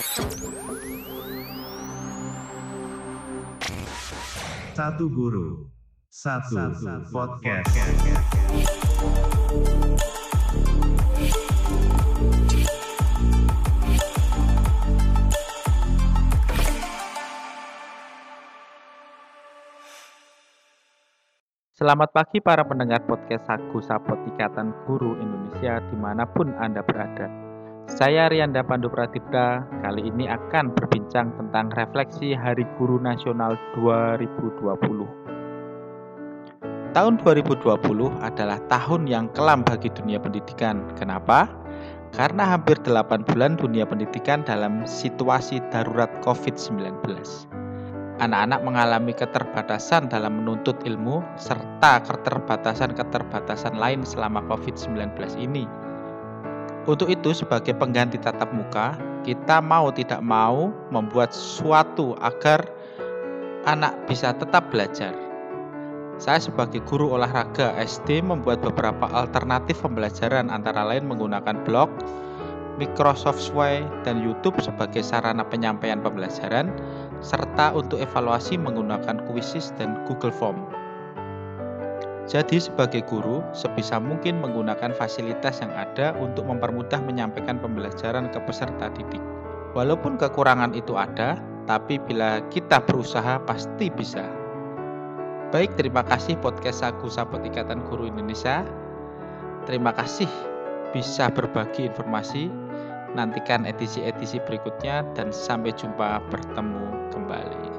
Satu guru, satu podcast. Selamat pagi para pendengar podcast Sagu Sapot Ikatan Guru Indonesia di mana pun Anda berada. Saya Rianda Pandu Pratipta, kali ini akan berbincang tentang refleksi Hari Guru Nasional 2020. Tahun 2020 adalah tahun yang kelam bagi dunia pendidikan. Kenapa? Karena hampir 8 bulan dunia pendidikan dalam situasi darurat COVID-19 anak-anak mengalami keterbatasan dalam menuntut ilmu serta keterbatasan-keterbatasan lain selama COVID-19 ini. Untuk itu, sebagai pengganti tatap muka, kita mau tidak mau membuat sesuatu agar anak bisa tetap belajar. Saya sebagai guru olahraga SD membuat beberapa alternatif pembelajaran antara lain menggunakan blog, Microsoft Sway, dan YouTube sebagai sarana penyampaian pembelajaran serta untuk evaluasi menggunakan kuisis dan Google Form. Jadi sebagai guru, sebisa mungkin menggunakan fasilitas yang ada untuk mempermudah menyampaikan pembelajaran ke peserta didik. Walaupun kekurangan itu ada, tapi bila kita berusaha pasti bisa. Baik, terima kasih podcast Sagu Sapot Ikatan Guru Indonesia. Terima kasih bisa berbagi informasi. Nantikan edisi-edisi berikutnya dan sampai jumpa bertemu kembali.